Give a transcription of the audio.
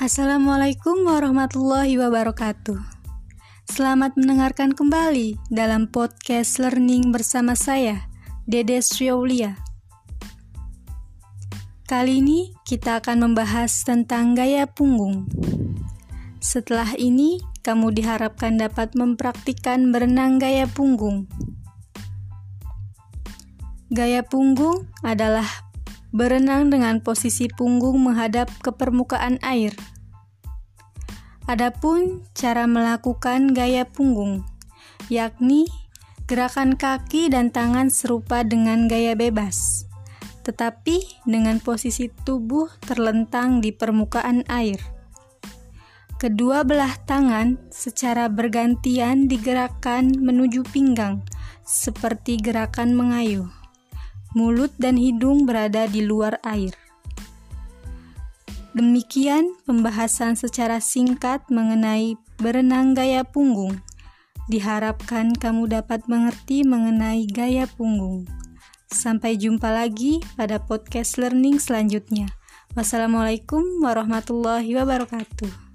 Assalamualaikum warahmatullahi wabarakatuh. Selamat mendengarkan kembali dalam podcast learning bersama saya, Dede Sriaulia. Kali ini kita akan membahas tentang gaya punggung. Setelah ini, kamu diharapkan dapat mempraktikkan berenang gaya punggung. Gaya punggung adalah berenang dengan posisi punggung menghadap ke permukaan air. Adapun cara melakukan gaya punggung, yakni gerakan kaki dan tangan serupa dengan gaya bebas, tetapi dengan posisi tubuh terlentang di permukaan air. Kedua belah tangan secara bergantian digerakkan menuju pinggang, seperti gerakan mengayuh. Mulut dan hidung berada di luar air. Demikian pembahasan secara singkat mengenai berenang gaya punggung. Diharapkan kamu dapat mengerti mengenai gaya punggung. Sampai jumpa lagi pada podcast learning selanjutnya. Wassalamualaikum warahmatullahi wabarakatuh.